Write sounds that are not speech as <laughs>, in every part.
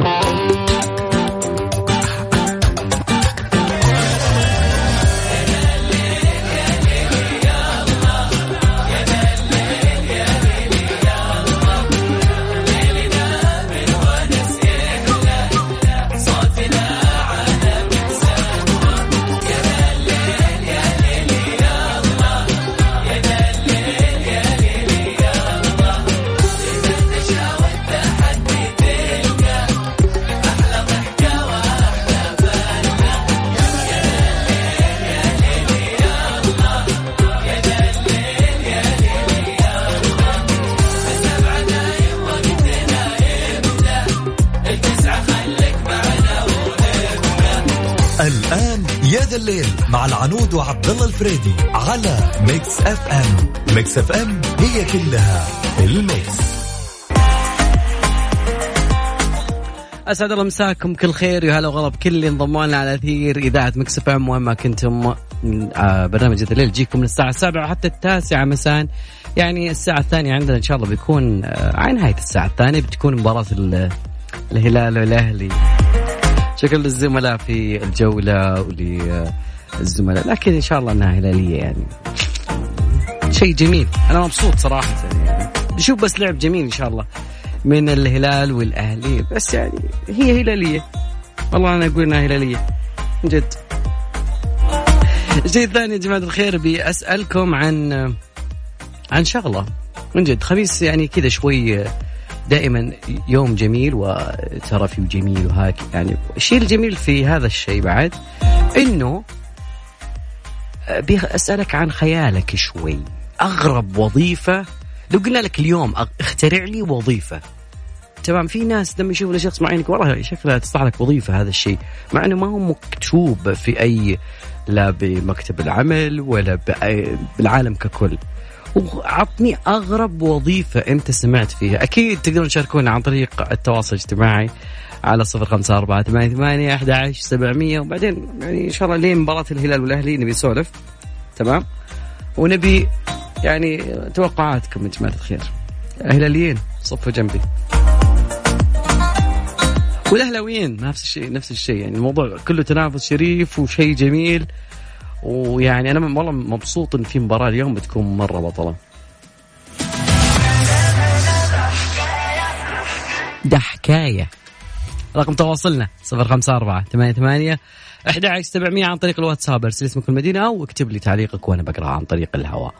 مع الفريدي على Mix FM. Mix FM هي كلها ال mix. أسعد الله مساكم كل خير يا هلا وغلا بكل اللي انضموا لنا على أثير إذاعة Mix FM. وين ما كنتم آه، برنامج الليل يجيكم من الساعة 7 حتى التاسعة مساء. يعني الساعة الثانية عندنا إن شاء الله بيكون آه، على نهاية الساعة الثانية بتكون مباراة الهلال والأهلي. شكرا للزملاء في الجولة ولي الزملاء. لكن إن شاء الله إنها هلالية يعني. شيء جميل. أنا مبسوط صراحة يعني. نشوف بس لعب جميل إن شاء الله. من الهلال والأهلي. بس يعني هي هلالية. والله أنا أقول إنها هلالية. من جد. الشيء الثاني يا جماعة الخير بسالكم عن عن شغلة. من جد خميس يعني كذا شوي دائما يوم جميل وترفي وجميل وهاك يعني. الشيء الجميل في هذا الشيء بعد إنه أسألك عن خيالك شوي. أغرب وظيفة؟ لو قلنا لك اليوم اخترع لي وظيفة. تمام في ناس لما يشوفوا شخص معين والله شكلها تصلح لك وظيفة هذا الشيء. مع إنه ما هو مكتوب في أي لا بمكتب العمل ولا بالعالم ككل. وعطني أغرب وظيفة أنت سمعت فيها. أكيد تقدرون تشاركونا عن طريق التواصل الاجتماعي. على صفر خمسة أربعة ثمانية ثمانية أحد عشر سبعمية. وبعدين يعني إن شاء الله لين مباراة الهلال والأهلي نبي نسولف. تمام؟ ونبي يعني توقعاتكم يا جماعة الخير. هلاليين صفوا جنبي. والأهلاويين نفس الشيء نفس الشيء. يعني الموضوع كله تنافس شريف وشيء جميل. ويعني أنا والله مبسوط إن في مباراة اليوم بتكون مرة بطلة. ده حكاية. رقم تواصلنا صفر خمسة أربعة ثمانية ثمانية أحد عشر سبعمية عن طريق الواتساب ارسل اسمك المدينة أو اكتب لي تعليقك وأنا بقرأ عن طريق الهواء.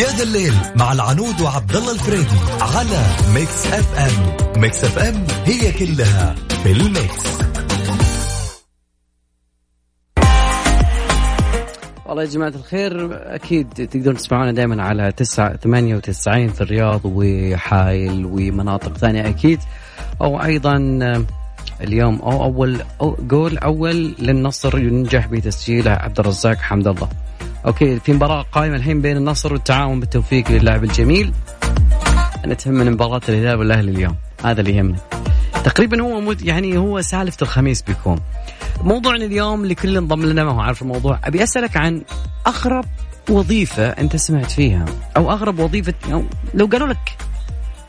يا ذا الليل مع العنود وعبد الله الفريدي على Mix FM. Mix FM هي كلها بال mix والله يا جماعة الخير أكيد تقدرون تسمعونا دائما على تسعة ثمانية وتسعين في الرياض وحايل ومناطق ثانية أكيد. أو أيضا اليوم أو أول أو جول أول للنصر ينجح بتسجيله عبد الرزاق حمد الله. أوكي في مباراة قائمة الحين بين النصر والتعاون بالتوفيق للاعب الجميل. أنا تهمني مباراة الهلال والأهلي اليوم هذا اللي يهمني تقريبا هو يعني هو سالفة الخميس بيكون. موضوعنا اليوم لكل انضم لنا ما هو عارف الموضوع. أبي أسألك عن أغرب وظيفة أنت سمعت فيها أو أغرب وظيفة أو لو قالوا لك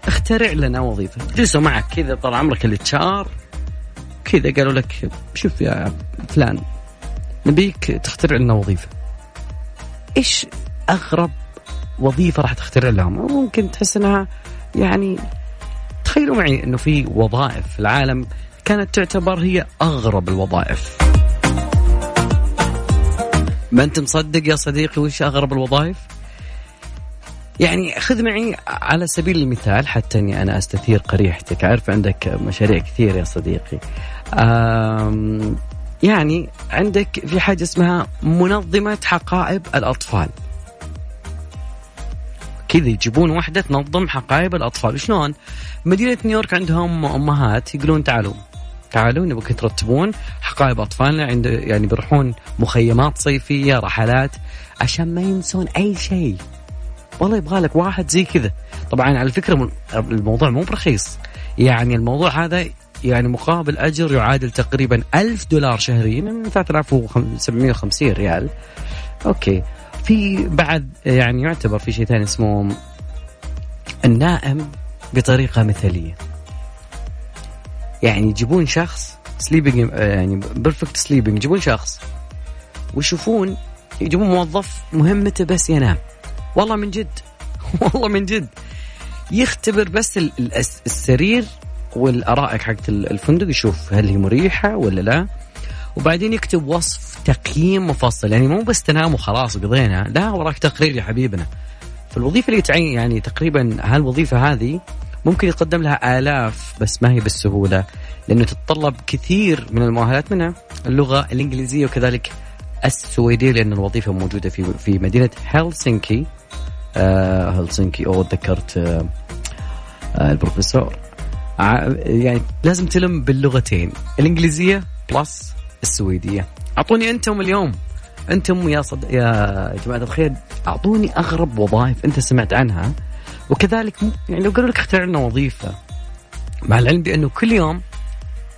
اخترع لنا وظيفة. جلسوا معك كذا طال عمرك ال HR كذا قالوا لك شوف يا فلان نبيك تخترع لنا وظيفة. إيش أغرب وظيفة راح تخترع لهم؟ ممكن تحس إنها يعني تخيلوا معي إنه في وظائف في العالم كانت تعتبر هي أغرب الوظائف. ما أنت مصدق يا صديقي وش أغرب الوظائف؟ يعني خذ معي على سبيل المثال حتى أني أنا أستثير قريحتك. عارف عندك مشاريع كثير يا صديقي. يعني عندك في حاجة اسمها منظمة حقائب الأطفال. كذا يجيبون واحدة تنظم حقائب الأطفال. شلون؟ مدينة نيويورك عندهم أمهات يقولون تعالوا. تعالوا نبغى ترتبون حقائب أطفالنا عند يعني بيروحون مخيمات صيفية رحلات عشان ما ينسون أي شيء. والله يبغى لك واحد زي كذا. طبعا على فكرة الموضوع مو برخيص. يعني الموضوع هذا يعني مقابل أجر يعادل تقريبا ألف دولار شهريا من 3750 ريال. أوكي. في بعد يعني يعتبر في شيء ثاني اسمه النائم بطريقة مثالية. يعني يجيبون شخص sleeping يعني perfect sleeping يجيبون شخص. ويشوفون يجيبون موظف مهمته بس ينام. والله من جد. <laughs> والله من جد. يختبر بس السرير والأرائك حقت الفندق يشوف هل هي مريحة ولا لا. وبعدين يكتب وصف تقييم مفصل. يعني مو بس تنام وخلاص قضينا لا وراك تقرير يا حبيبنا. فالوظيفة اللي تعين يعني تقريبا هالوظيفة هذه ممكن يقدم لها آلاف بس ما هي بالسهولة لأنه تتطلب كثير من المؤهلات منها اللغة الإنجليزية وكذلك السويدية لأن الوظيفة موجودة في في مدينة هلسنكي. آه هلسنكي أو ذكرت آه آه البروفيسور. يعني لازم تلم باللغتين الإنجليزية بلس السويدية. أعطوني أنتم اليوم. أنتم يا صد... يا جماعة الخير أعطوني أغرب وظائف أنت سمعت عنها. وكذلك يعني لو قالوا لك اختار لنا وظيفة مع العلم بأنه كل يوم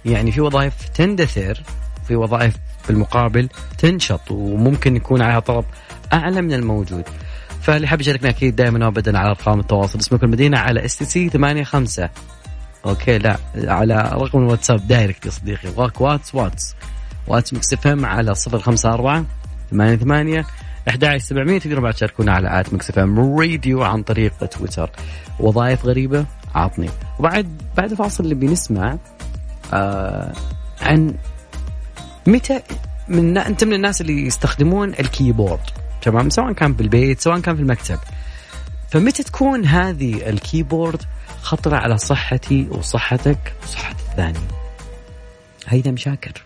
يعني في وظائف تندثر في وظائف بالمقابل تنشط وممكن يكون عليها طلب أعلى من الموجود. فاللي حاب يشاركنا أكيد دائما وأبدا على أرقام التواصل. اسمك المدينة على STC 85 أوكي لا على رقم الواتساب direct يا صديقي. واتس واتس. واتس Mix FM على 054 88 11700 تقدروا بعد تشاركونا على at Mix FM Radio عن طريق تويتر. وظائف غريبة عطني وبعد بعد الفاصل اللي بنسمع آه عن متى من أنت من الناس اللي يستخدمون ال keyboard تمام؟ سواء كان بالبيت سواء كان في المكتب. فمتى تكون هذه ال keyboard خطرة على صحتي وصحتك وصحة الثاني؟ هيثم شاكر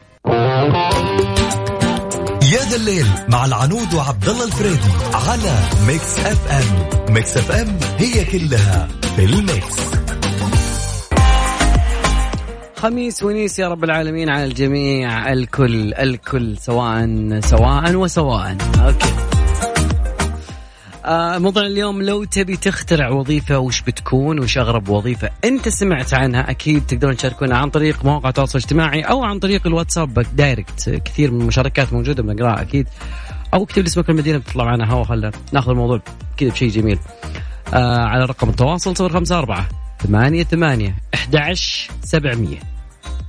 يا ذا الليل مع العنود وعبد الله الفريدي على Mix FM. Mix FM هي كلها في ال mix. خميس ونيس يا رب العالمين على الجميع الكل الكل سواء سواء وسواء. أوكي. آه موضوع اليوم لو تبي تخترع وظيفة وش بتكون؟ وش أغرب وظيفة أنت سمعت عنها؟ أكيد تقدرون تشاركونا عن طريق مواقع التواصل الاجتماعي أو عن طريق الواتساب direct كثير من المشاركات موجودة بنقراها أكيد. أو اكتب لي اسمك المدينة بتطلع معنا هوا خلنا ناخذ الموضوع كذا بشيء جميل. آه على رقم التواصل 054 ثمانية ثمانية أحد سبعمية.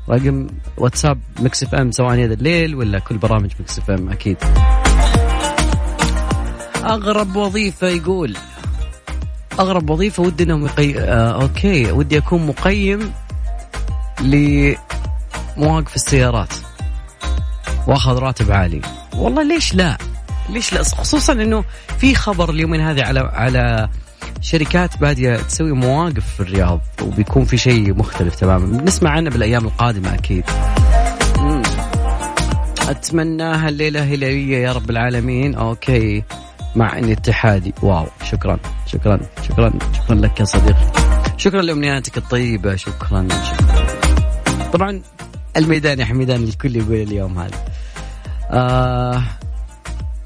رقم واتساب Mix FM سواء هذا الليل ولا كل برامج Mix FM أكيد. أغرب وظيفة يقول. أغرب وظيفة ودي انهم يقي... آه أوكي. ودي أكون مقيم لمواقف السيارات. وأخذ راتب عالي. والله ليش لا؟ ليش لا؟ خصوصا إنه في خبر اليومين هذه على على شركات بادية تسوي مواقف في الرياض وبيكون في شيء مختلف تماما. نسمع عنه بالأيام القادمة أكيد. أتمناها الليلة هلاليه يا رب العالمين. أوكي. مع اني اتحادي واو. شكرا. شكرا. شكرا. شكرا لك يا صديقي. شكرا لأمنياتك الطيبة. شكرا. شكرا. طبعا الميدان يا حميدان الكل يقول اليوم هذا. آه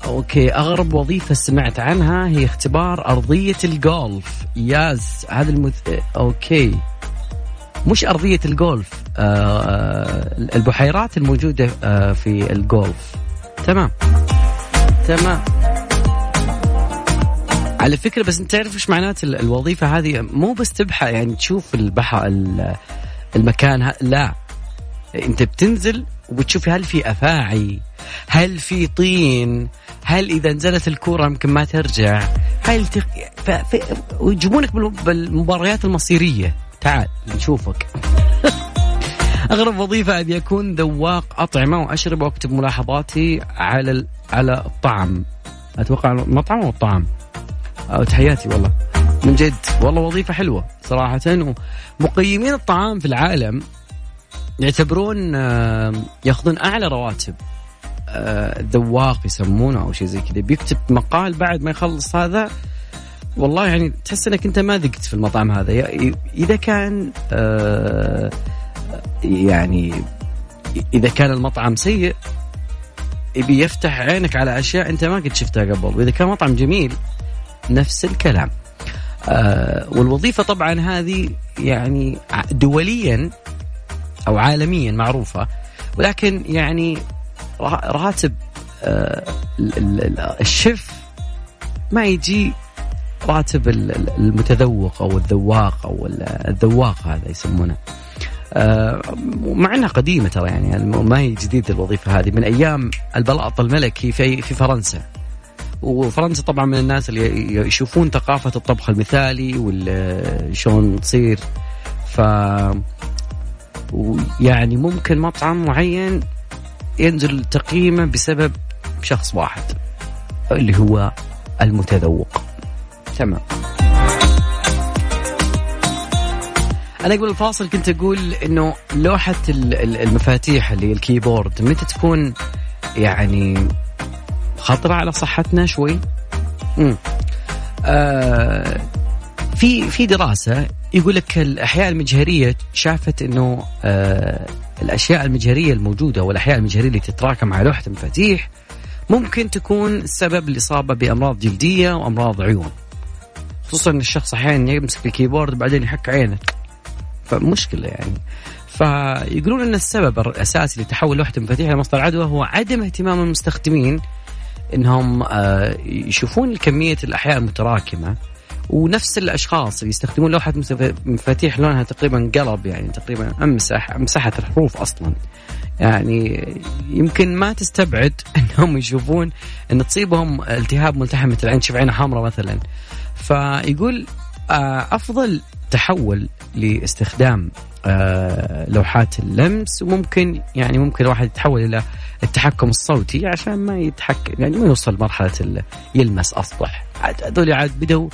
أوكي. أغرب وظيفة سمعت عنها هي اختبار أرضية الجولف. yes. هذا المث... أوكي. مش أرضية الجولف. آه البحيرات الموجودة آه في الجولف. تمام. تمام. على فكرة بس أنت تعرف إيش معنات الوظيفة هذه؟ مو بس تبحث يعني تشوف البحر المكان لا. أنت بتنزل وبتشوف هل في أفاعي هل في طين هل إذا نزلت الكورة يمكن ما ترجع؟ هل تق... ف... ف... ويجيبونك بالمباريات المصيرية. تعال نشوفك. <laughs> أغرب وظيفة ابي اكون ذواق أطعمة وأشرب وأكتب ملاحظاتي على ال... على الطعم. أتوقع المطعم أو تحياتي والله. من جد. والله وظيفة حلوة صراحة ومقيمين الطعام في العالم يعتبرون ياخذون أعلى رواتب. ذواق يسمونه أو شيء زي كذا. بيكتب مقال بعد ما يخلص هذا. والله يعني تحس إنك أنت ما ذقت في المطعم هذا. إذا كان يعني إذا كان المطعم سيء يبي يفتح عينك على أشياء أنت ما قد شفتها قبل. وإذا كان مطعم جميل نفس الكلام. آه والوظيفة طبعا هذه يعني دوليا أو عالميا معروفة ولكن يعني راتب آه ما يجي راتب المتذوق أو الذواق أو الذواق هذا يسمونه. آه، مع انها قديمة ترى يعني ما هي جديدة الوظيفة هذه من أيام البلاط الملكي في في فرنسا. وفرنسا طبعا من الناس اللي يشوفون ثقافة الطبخ المثالي وشلون تصير. ف يعني ممكن مطعم معين ينزل تقييمه بسبب شخص واحد اللي هو المتذوق. تمام. أنا قبل الفاصل كنت أقول إنه لوحة المفاتيح اللي الكيبورد متى تكون يعني خطرة على صحتنا شوي. امم آه في في دراسة يقول لك الأحياء المجهرية شافت إنه آه الأشياء المجهرية الموجودة والأحياء المجهرية اللي تتراكم على لوحة المفاتيح ممكن تكون سبب الاصابه بأمراض جلدية وأمراض عيون. خصوصا إن الشخص أحيانا يمسك الكيبورد بعدين يحك عينه. فمشكلة يعني. فيقولون إن السبب الأساسي لتحول لوحة المفاتيح إلى مصدر عدوى هو عدم اهتمام المستخدمين إنهم آه، يشوفون كمية الأحياء المتراكمة ونفس الأشخاص اللي يستخدمون لوحة مفاتيح لونها تقريبا قلب يعني تقريبا أمسح مسحت الحروف أصلا. يعني يمكن ما تستبعد <laughs> إنهم يشوفون إن تصيبهم التهاب ملتحم مثل العين تشوف عينه حمراء مثلا. فيقول أفضل تحول لاستخدام آه، لوحات اللمس. وممكن يعني ممكن الواحد يتحول إلى التحكم الصوتي عشان ما يتحكم يعني ما يوصل مرحلة يلمس اسطح هذول عاد بدوا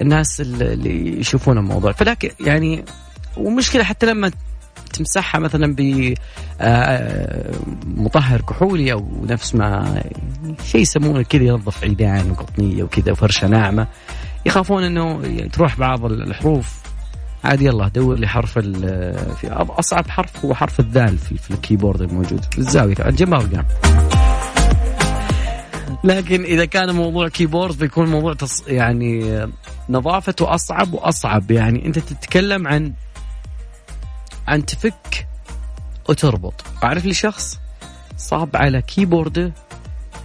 الناس اللي يشوفون الموضوع. فلكن يعني ومشكلة حتى لما تمسحها مثلا ب آه، مطهر كحولي أو نفس ما شيء يسمونه كذا ينظف عيدان وقطنية وكذا وفرشة ناعمة. يخافون إنه تروح بعض الحروف. عادي يلا دور لي حرف في أصعب حرف هو حرف الذال في, في ال keyboard الموجود. في الزاويه جنب ارقام لكن إذا كان موضوع keyboard بيكون موضوع تص... يعني نظافته أصعب وأصعب. يعني أنت تتكلم عن عن تفك وتربط أعرف لي شخص صاب على keyboard ه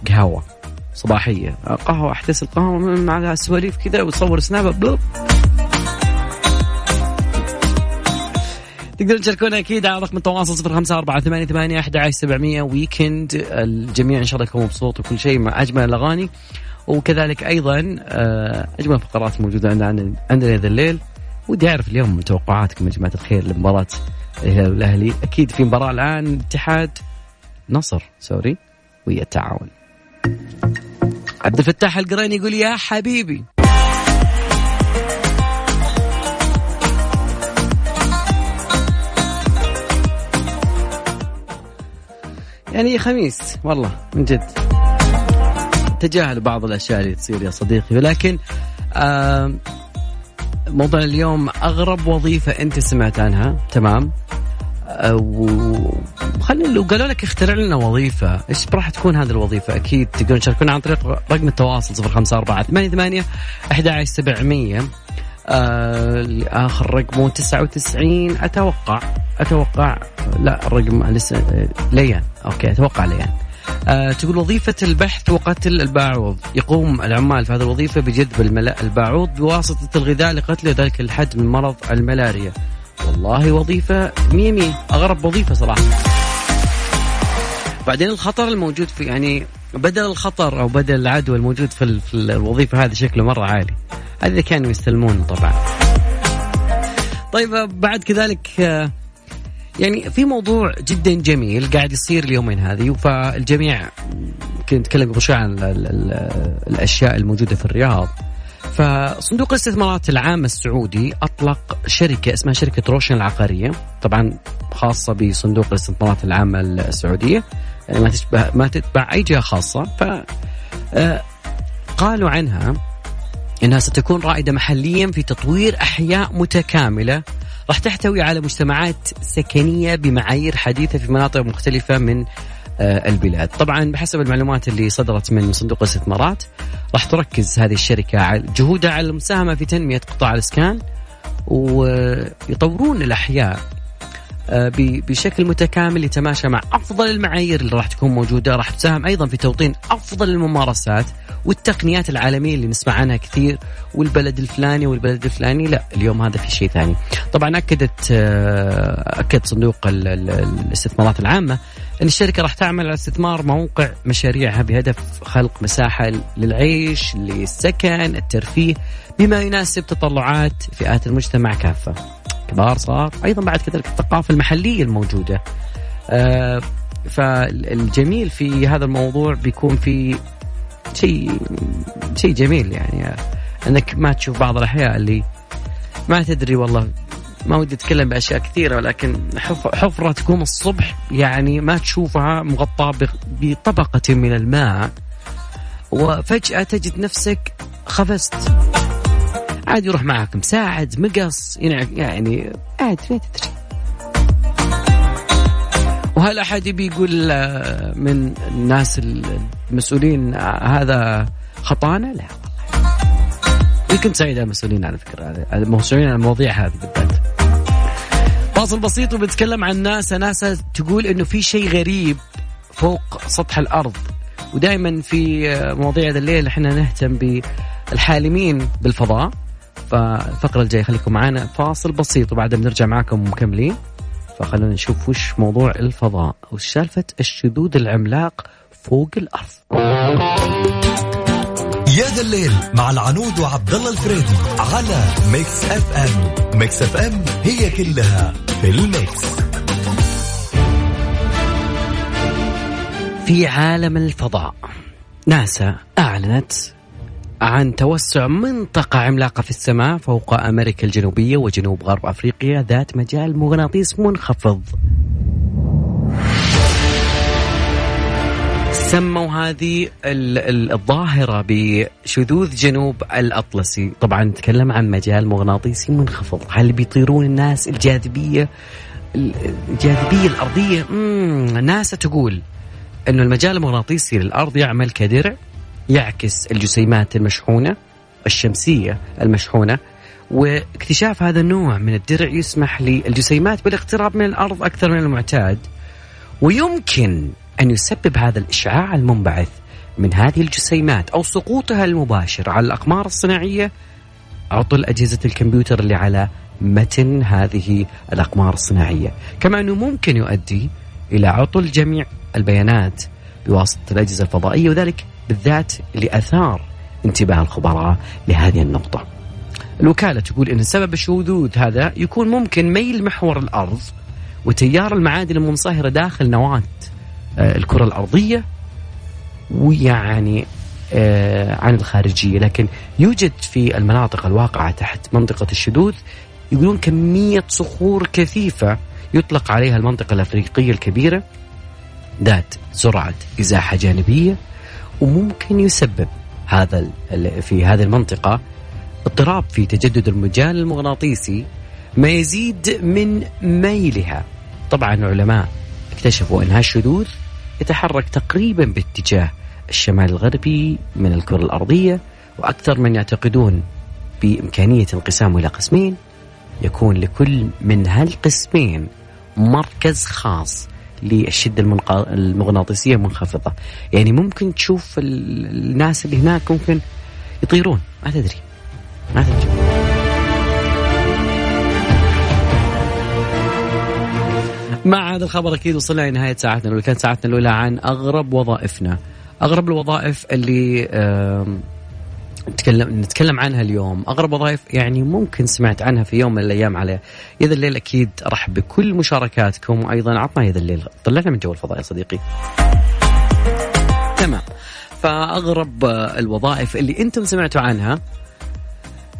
قهوة صباحية. قهوة أحدث القهوة مع السواليف كذا وتصور سناب تقدرون تشاركونا أكيد على رقم التواصل صفر خمسة أربعة ثمانية ثمانية أحد عشر سبعمية. ويكند الجميع إن شاء الله يكون مبسوط وكل شيء مع أجمل الأغاني. وكذلك أيضا آه، أجمل فقرات موجودة عندنا عندنا هذا الليل. ودي أعرف اليوم توقعاتكم يا جماعة الخير لمباراة الهلال والأهلي أكيد في مباراة الآن اتحاد نصر سوري ويا التعاون. عبد الفتاح القريني يقول يا حبيبي. يعني خميس والله من جد. تجاهل بعض الأشياء اللي تصير يا صديقي ولكن آه موضوع اليوم أغرب وظيفة أنت سمعت عنها؟ تمام؟ آه وخلينا لو قالوا لك اخترع لنا وظيفة إيش راح تكون هذه الوظيفة؟ أكيد تقدرون تشاركونا عن طريق رقم التواصل 054 88 11700 آه اخر رقمه 99 أتوقع أتوقع لا الرقم لسه ليان. أوكي أتوقع ليان. آه تقول وظيفة البحث وقتل الباعوض. يقوم العمال في هذه الوظيفة بجذب الملأ الباعوض بواسطة الغذاء لقتل ذلك الحد من مرض الملاريا. والله وظيفة مية أغرب وظيفة صراحة. بعدين الخطر الموجود في يعني بدل الخطر أو بدل العدوى الموجود في, في الوظيفة هذه شكله مرة عالي. هذا كانوا يستلمون طبعا. طيب بعد كذلك آه، يعني في موضوع جدا جميل قاعد يصير اليومين هذه فالجميع كنت نتكلم قبل شوي عن الأشياء الموجودة في الرياض. فصندوق الاستثمارات العام السعودي أطلق شركة اسمها شركة روشن العقارية طبعا خاصة بصندوق الاستثمارات العامه السعوديه يعني ما تشبه ما تتبع أي جهة خاصة. ف آه، قالوا عنها إنها ستكون رائدة محليا في تطوير أحياء متكاملة راح تحتوي على مجتمعات سكنية بمعايير حديثة في مناطق مختلفة من آه، البلاد. طبعا بحسب المعلومات اللي صدرت من صندوق الاستثمارات راح تركز هذه الشركة جهودها على المساهمة في تنمية قطاع الإسكان ويطورون الأحياء بشكل متكامل يتماشى مع أفضل المعايير اللي راح تكون موجودة راح تساهم أيضا في توطين أفضل الممارسات والتقنيات العالمية اللي نسمع عنها كثير والبلد الفلاني والبلد الفلاني. لا اليوم هذا في شيء ثاني. طبعا أكدت آه، أكد صندوق الاستثمارات العامة أن الشركة راح تعمل على استثمار موقع مشاريعها بهدف خلق مساحة للعيش للسكن الترفيه بما يناسب تطلعات فئات المجتمع كافة. كبار صغار أيضا بعد كذلك الثقافة المحلية الموجودة. آه فالجميل في هذا الموضوع بيكون في شيء شيء جميل يعني. أنك ما تشوف بعض الأحياء اللي ما تدري والله ما ودي أتكلم بأشياء كثيرة ولكن حفرة تقوم الصبح يعني ما تشوفها مغطاة بطبقة من الماء وفجأة تجد نفسك خفست عاد يروح معك مساعد مقص يعني عاد ما تدري. وهل أحد يبي يقول آه، من الناس المسؤولين آه، هذا خطأنا؟ لا يمكن سعيد المسؤولين على فكرة المسؤولين عن المواضيع هذه بالذات. فاصل بسيط وبنتكلم عن ناسا. ناسا تقول إنه في شيء غريب فوق سطح الأرض. ودائما في آه، مواضيع هذا الليل إحنا نهتم بالحالمين بالفضاء. فالفقرة الجاية خليكم معنا فاصل بسيط وبعدها بنرجع معكم مكملين. فخلونا نشوف وش موضوع الفضاء وش سالفة الشذوذ العملاق فوق الأرض. يا ذا الليل مع العنود وعبد الله الفريدي على Mix FM. Mix FM هي كلها في ال mix. في عالم الفضاء ناسا أعلنت عن توسع منطقة عملاقة في السماء فوق أمريكا الجنوبية وجنوب غرب أفريقيا ذات مجال مغناطيس منخفض. سموا هذه الظاهرة بشذوذ جنوب الأطلسي. طبعا نتكلم عن مجال مغناطيسي منخفض. هل بيطيرون الناس الجاذبية الجاذبية الأرضية؟ ناسا تقول أنه المجال المغناطيسي للأرض يعمل كدرع. يعكس الجسيمات المشحونة الشمسية المشحونة واكتشاف هذا النوع من الدرع يسمح للجسيمات بالاقتراب من الأرض أكثر من المعتاد ويمكن أن يسبب هذا الإشعاع المنبعث من هذه الجسيمات أو سقوطها المباشر على الأقمار الصناعية. عطل أجهزة الكمبيوتر اللي على متن هذه الأقمار الصناعية. كما أنه ممكن يؤدي إلى عطل جميع البيانات بواسطة الأجهزة الفضائية وذلك بالذات اللي أثار انتباه الخبراء لهذه النقطة. الوكالة تقول أن سبب الشذوذ هذا يكون ممكن ميل محور الأرض وتيار المعادن المنصهرة داخل نواة آه، الكرة الأرضية ويعني آه، عن الخارجية. لكن يوجد في المناطق الواقعة تحت منطقة الشذوذ يقولون كمية صخور كثيفة يطلق عليها المنطقة الأفريقية الكبيرة ذات سرعة إزاحة جانبية وممكن يسبب هذا في هذه المنطقة اضطراب في تجدد المجال المغناطيسي ما يزيد من ميلها. طبعا العلماء اكتشفوا أن هالشذوذ يتحرك تقريبا باتجاه الشمال الغربي من الكرة الأرضية وأكثر من يعتقدون بإمكانية انقسامه إلى قسمين. يكون لكل من هالقسمين مركز خاص للشدة المغناطيسية منخفضه يعني ممكن تشوف الناس اللي هناك ممكن يطيرون. ما تدري. ما تدري. مع هذا الخبر أكيد وصلنا لنهايه ساعتنا الأولى. كانت ساعتنا الأولى عن أغرب وظائفنا. أغرب الوظائف اللي نتكلم نتكلم عنها اليوم. أغرب وظائف يعني ممكن سمعت عنها في يوم من الأيام على يد الليل. أكيد أرحب بكل مشاركاتكم وأيضا عطنا يد الليل. طلعنا من جو الفضاء يا صديقي. تمام. فأغرب الوظائف اللي أنتم سمعتوا عنها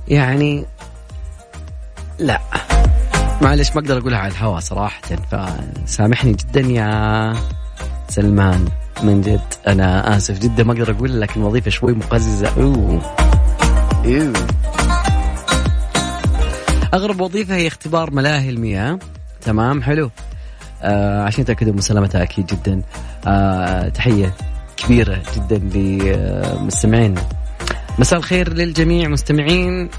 يعني لا. معلش ما أقدر أقولها على الهواء صراحة. فسامحني جدا يا سلمان. من جد. أنا آسف جدا ما أقدر أقول لكن وظيفة شوي مقززة. أوه. إيوه. أغرب وظيفة هي اختبار ملاهي المياه. تمام حلو. آه عشان تاكدوا من سلامتها أكيد جدا. آه تحية كبيرة جدا لمستمعين مساء الخير للجميع مستمعين.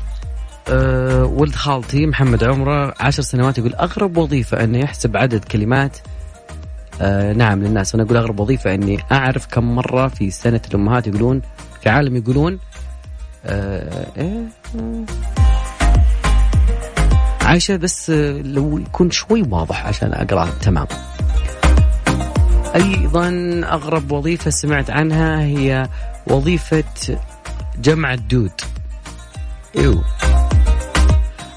أه ولد خالتي محمد عمره عشر سنوات يقول أغرب وظيفة أنه يحسب عدد كلمات أه نعم للناس. أنا أقول أغرب وظيفة إني أعرف كم مرة في سنة الأمهات يقولون في عالم يقولون أه إيه؟ عايشة بس لو يكون شوي واضح عشان أقرأ تمام. أيضا أغرب وظيفة سمعت عنها هي وظيفة جمع الدود. إيوه.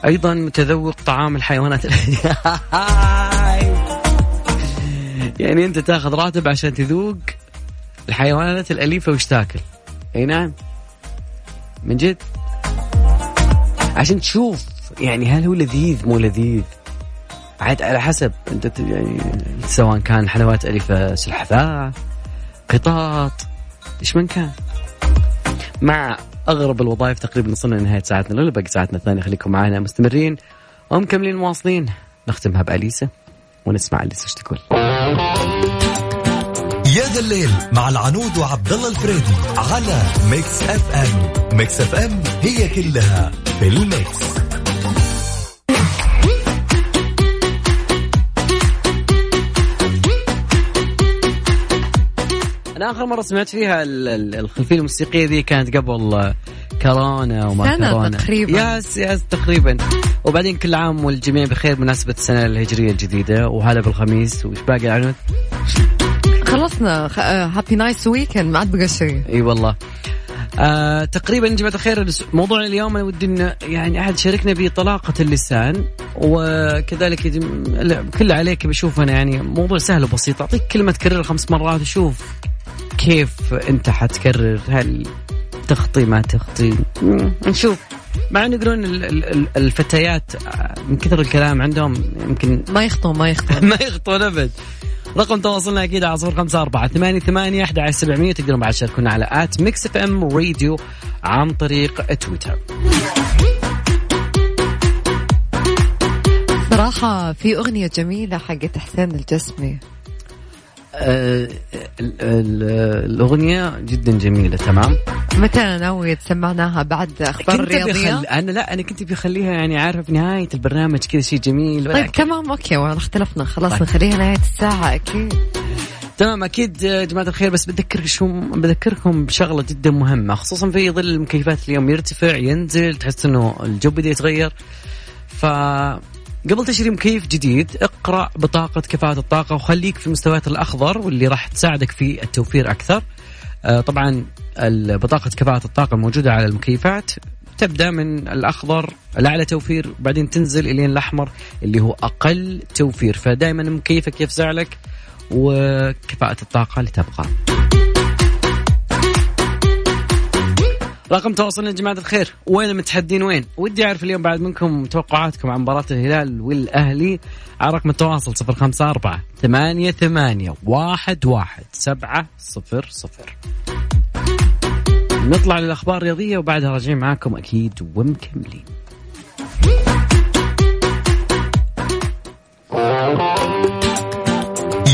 أيضا متذوق طعام الحيوانات. <laughs> يعني أنت تاخذ راتب عشان تذوق الحيوانات الأليفة وش تاكل. أي نعم. من جد. عشان تشوف يعني هل هو لذيذ مو لذيذ. عاد على حسب أنت يعني سواء كان حلوات أليفة سلحفاة قطاط إيش من كان. مع أغرب الوظائف تقريبا وصلنا لنهاية ساعتنا الأولى باقي ساعتنا الثانية خليكم معنا مستمرين ومكملين مواصلين. نختمها بأليسا. ونسمع إيش تقول. يا ذا الليل مع العنود وعبد الله الفريدي على Mix FM. Mix FM هي كلها في أنا آخر مرة سمعت فيها الخلفية الموسيقية ذي كانت قبل كورونا وما سنة كورونا. تقريبا. yes yes تقريبا. وبعدين كل عام والجميع بخير بمناسبة السنة الهجرية الجديدة وهلا بالخميس وش باقي عنود؟ خلصنا. happy nice weekend ما عاد بقى شيء. إي والله. آه تقريبا يا جماعة الخير موضوع اليوم أنا ودي انه يعني أحد شاركنا بطلاقة اللسان وكذلك كل عليك بشوف أنا يعني موضوع سهل وبسيط. أعطيك كلمة تكررها خمس مرات وشوف. كيف انت حتكرر هل تخطي ما تخطي؟ نشوف. مع إنه يقولون الفتيات من كثر الكلام عندهم يمكن ما يخطون ما يخطون. <laughs> ما يخطون أبد. رقم تواصلنا أكيد على صفر خمسة أربعة ثمانية ثمانية أحد سبعمية. تقدرون بعد تشاركونا على at Mix FM Radio عن طريق تويتر. صراحة في أغنية جميلة حقت حسين الجسمي. الأغنية جدا جميلة تمام؟ متى ناوي تسمعناها؟ بعد أخبار الرياضية؟ بخل... أنا لا أنا كنت بخليها يعني عارفة في نهاية البرنامج كذا شيء جميل طيب تمام أوكي والله اختلفنا. خلاص طيب. نخليها نهاية الساعة أكيد. تمام أكيد يا جماعة الخير بس بذكر شو بذكركم بشغلة جدا مهمة خصوصا في ظل المكيفات اليوم. يرتفع ينزل تحس إنه الجو بدأ يتغير. ف قبل تشتري مكيف جديد اقرأ بطاقة كفاءة الطاقة وخليك في المستويات الأخضر واللي راح تساعدك في التوفير أكثر. آه، طبعا بطاقة كفاءة الطاقة الموجوده على المكيفات. تبدأ من الأخضر الاعلى توفير وبعدين تنزل إلين الأحمر اللي هو أقل توفير. فدائما مكيفك يفزع لك وكفاءة الطاقة اللي تبغى رقم تواصلنا يا جماعة الخير. وين المتحدين وين؟ ودي أعرف اليوم بعد منكم توقعاتكم عن مباراة الهلال والأهلي. على رقم التواصل صفر خمسة أربعة ثمانية ثمانية واحد واحد سبعة صفر صفر. نطلع للأخبار الرياضية وبعدها راجعين معاكم أكيد ومكملين. <laughs>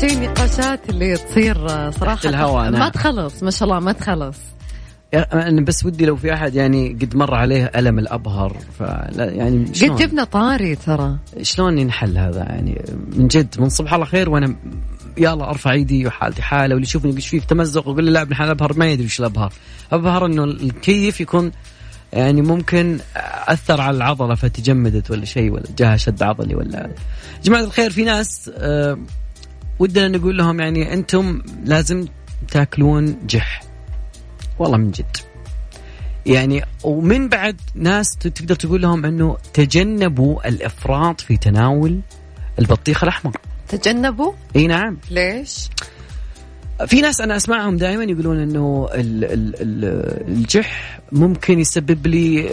شيء النقاشات اللي تصير صراحة. الهواء ما تخلص ما شاء الله ما تخلص. أنا بس ودي لو في أحد يعني قد مر عليه ألم الأبهر فلا يعني قد جبنا طاري ترى. شلون ينحل هذا؟ يعني من جد من صبح الله خير وأنا يلا أرفع إيدي وحالتي حالة واللي يشوفني إيش في تمزق ويقول لي لا ابن حلال أبهر ما يدري إيش الأبهر. أبهر إنه الكيف يكون يعني ممكن أثر على العضلة فتجمدت ولا شيء ولا جاها شد عضلي ولا. جماعة الخير في ناس آه ودنا نقول لهم يعني أنتم لازم تاكلون جح. والله من جد. يعني ومن بعد ناس تقدر تقول لهم انه تجنبوا الافراط في تناول البطيخ الأحمر. تجنبوا؟ إي نعم. ليش؟ في ناس أنا أسمعهم دائما يقولون إنه الجح ممكن يسبب لي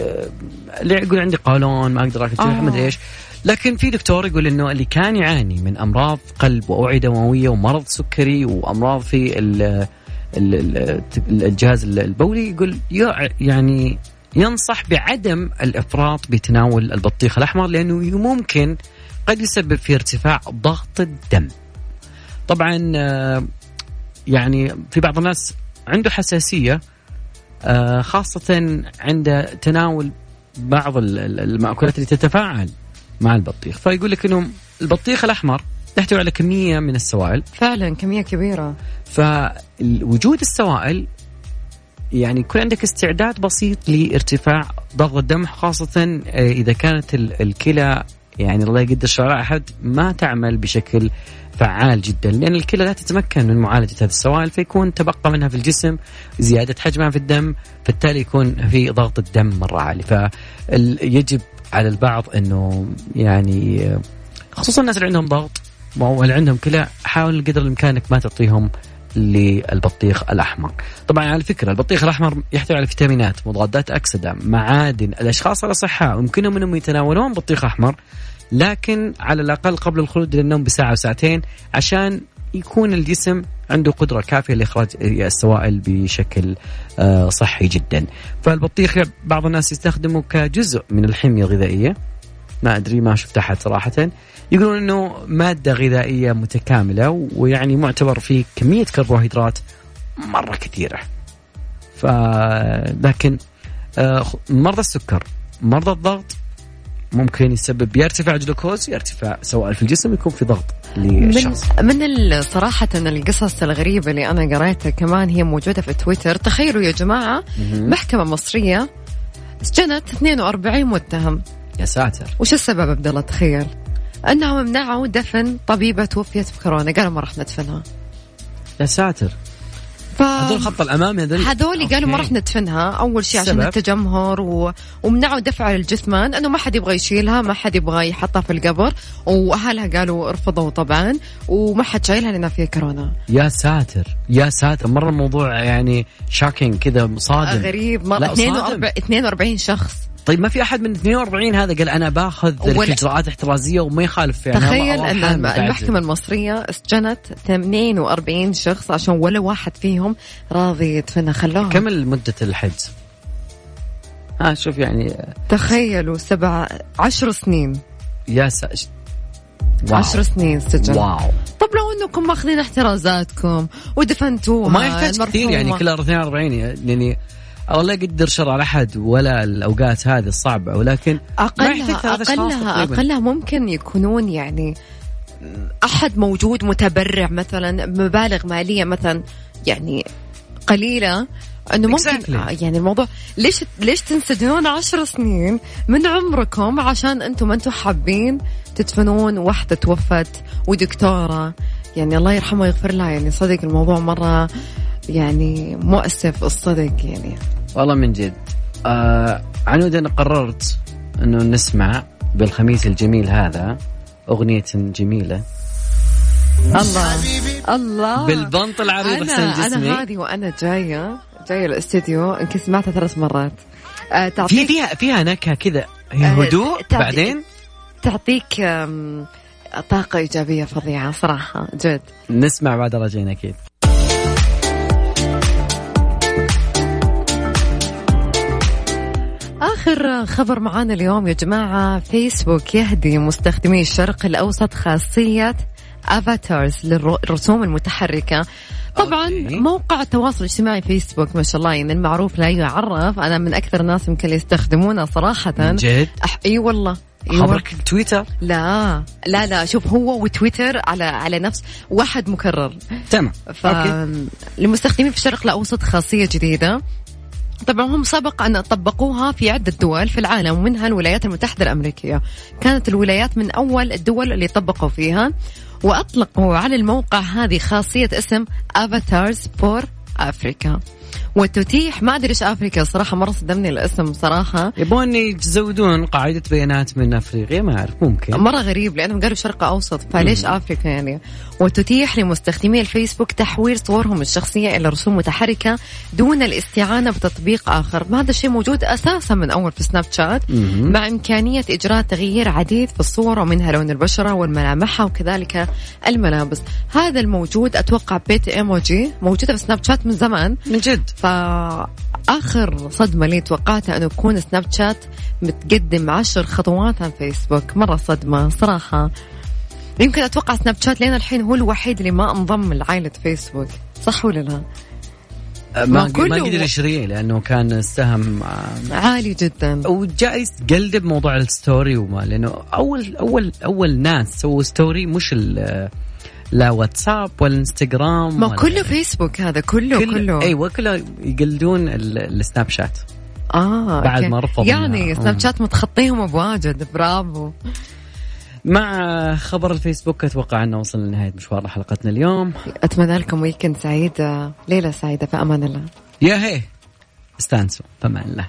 اللي يقول عندي قولون ما أقدر آكل جح ما أدري إيش. لكن في دكتور يقول إنه اللي كان يعاني من أمراض قلب وأوعية دموية ومرض سكري وأمراض في ال ال ال الجهاز البولي يقول يع- يعني ينصح بعدم الإفراط بتناول البطيخ الأحمر لأنه ممكن قد يسبب في ارتفاع ضغط الدم. طبعا آه، يعني في بعض الناس عنده حساسية آه، خاصة عند تناول بعض ال- ال- المأكولات اللي تتفاعل مع البطيخ. فيقول لك إنه البطيخ الأحمر يحتوي على كمية من السوائل. فعلا كمية كبيرة. فوجود السوائل يعني يكون عندك استعداد بسيط لارتفاع ضغط الدم خاصة آه، إذا كانت ال- الكلى يعني الله يقدر شر على أحد ما تعمل بشكل فعال جدا لأن الكلى لا تتمكن من معالجة هذه السوائل فيكون تبقى منها في الجسم زيادة حجمها في الدم فبالتالي يكون في ضغط الدم مرة عالي. فيجب على البعض أنه يعني خصوصا الناس اللي عندهم ضغط أو اللي عندهم كلى حاول قدر الامكان انك ما تعطيهم للبطيخ الأحمر. طبعا على فكرة البطيخ الأحمر يحتوي على فيتامينات، مضادات أكسدة، معادن، الأشخاص الأصحاء يمكنهم إنهم يتناولون بطيخ أحمر لكن على الأقل قبل الخلود للنوم بساعة وساعتين عشان يكون الجسم عنده قدرة كافية لإخراج السوائل بشكل آه، صحي جدا. فالبطيخ بعض الناس يستخدمه كجزء من الحمية الغذائية. ما أدري ما شفت أحد صراحة. يقولون إنه مادة غذائية متكاملة ويعني معتبر فيه كمية كربوهيدرات مرة كثيرة. ف لكن آه، مرضى السكر مرضى الضغط ممكن يسبب يا ارتفاع جلوكوز يا ارتفاع سوائل في الجسم يكون في ضغط من للشخص. من ال- صراحة القصص الغريبة اللي أنا قريتها كمان هي موجودة في تويتر. تخيلوا يا جماعة. محكمة مصرية سجنت 42 متهم. يا ساتر. وش السبب عبد الله؟ تخيل. أنهم منعوا دفن طبيبة توفيت بكورونا. قالوا ما راح ندفنها. يا ساتر. ف هذول الخط الامامي هذول هذول قالوا ما. راح ندفنها أول شيء عشان؟ التجمهر و... ومنعوا دفع الجثمان إنه ما حد يبغى يشيلها ما حد يبغى يحطها في القبر وأهلها قالوا رفضوا طبعا وما حد شايلها لأنها فيها كورونا يا ساتر يا ساتر مرة الموضوع يعني شاكينج كذا صادم غريب ما لا، 42 صادم. 42 شخص طيب ما في أحد من 42 هذا قال أنا باخذ الاجراءات احترازية وما يخالف يعني تخيل أن حامل الم- بعد. المحكمة المصرية سجنت 42 شخص عشان ولا واحد فيهم راضي يدفنها خلوها كم مده الحجز؟ ها شوف يعني تخيلوا سبع عشر سنين يا س... واو. عشر سنين سجن واو طب لو إنكم ماخذين احترازاتكم ودفنتوها وما يحتاج كثير يعني. كل 42 يعني الله يقدر شر على أحد ولا الأوقات هذه الصعبة ولكن اقلها اقلها. أقلها ممكن يكونون يعني أحد موجود متبرع مثلا مبالغ مالية مثلا يعني قليلة إنه ممكن Exactly. آه، يعني الموضوع ليش ليش تنسدون عشر سنين من عمركم عشان أنتم ما أنتم حابين تدفنون واحدة توفت ودكتورة يعني الله يرحمه ويغفر لها يعني صدق الموضوع مرة يعني مؤسف الصدق يعني والله من جد. آه عنود أنا قررت إنه نسمع بالخميس الجميل هذا أغنية جميلة. الله الله. بالبنط العريض حسين أنا جسمي أنا هذه وأنا جاية جاية الاستديو يمكن سمعتها ثلاث مرات. آه، في تعطيك فيها فيها نكهة كذا هي آه، هدوء تعطي- بعدين؟ تعطيك طاقة إيجابية فظيعة صراحة جد. نسمع بعد رجعنا أكيد. آخر خبر معانا اليوم يا جماعة فيسبوك يهدي مستخدمي الشرق الأوسط خاصية Avatars للرسوم المتحركة. طبعا okay. موقع التواصل الاجتماعي فيسبوك ما شاء الله يعني المعروف لا يعرف. أنا من أكثر الناس يمكن يستخدمونه صراحة. جد؟ أح... إي والله. خبرك تويتر؟ لا. لا لا. شوف هو وتويتر على على نفس واحد مكرر. تمام. ف للمستخدمين في الشرق الأوسط خاصية جديدة. طبعا هم سبق أن طبقوها في عدة دول في العالم ومنها الولايات المتحدة الأمريكية. كانت الولايات من أول الدول اللي طبقوا فيها وأطلقوا على الموقع هذه خاصية اسم Avatars for Africa وتتيح. ما أدري إيش أفريقيا. الصراحه مرة صدمني الاسم صراحة. يبون يزودون قاعدة بيانات من أفريقيا؟ ما أعرف ممكن. مرة غريب لأنهم قالوا شرق أوسط. فليش أفريقيا يعني؟ وتتيح لمستخدمي الفيسبوك تحويل صورهم الشخصية إلى رسوم متحركة دون الاستعانة بتطبيق آخر. هذا الشيء موجود أساسا من أول في سناب شات. مع إمكانية إجراء تغيير عديد في الصور ومنها لون البشرة والملامحها وكذلك الملابس. هذا الموجود أتوقع بيت إيموجي موجودة في سناب شات من زمان. من جد؟ فآخر صدمة لي توقعتها أنه يكون سناب شات متقدم عشر خطوات عن فيسبوك. مرة صدمة صراحة. يمكن أتوقع سناب شات لين الحين هو الوحيد اللي ما انضم لعائلة فيسبوك. صح ولا لا؟ ما ما ما قدر يشتريه لأنه كان السهم آه، عالي جدا. وجايز تقلب موضوع ال story وما لأنه اول اول أول ناس سووا story مش ال- لا واتساب ولا انستغرام ما ولا كله فيسبوك هذا كله كله, كله. أيوه كله يقلدون ال- السناب شات آه بعد okay. ما رفضوا يعني. سناب. شات متخطيهم بواجد برافو مع خبر الفيسبوك أتوقع أنه وصلنا لنهاية مشوار حلقتنا اليوم أتمنى لكم ويكند سعيد ليلة سعيدة في أمان الله يا هي استانسوا فمان الله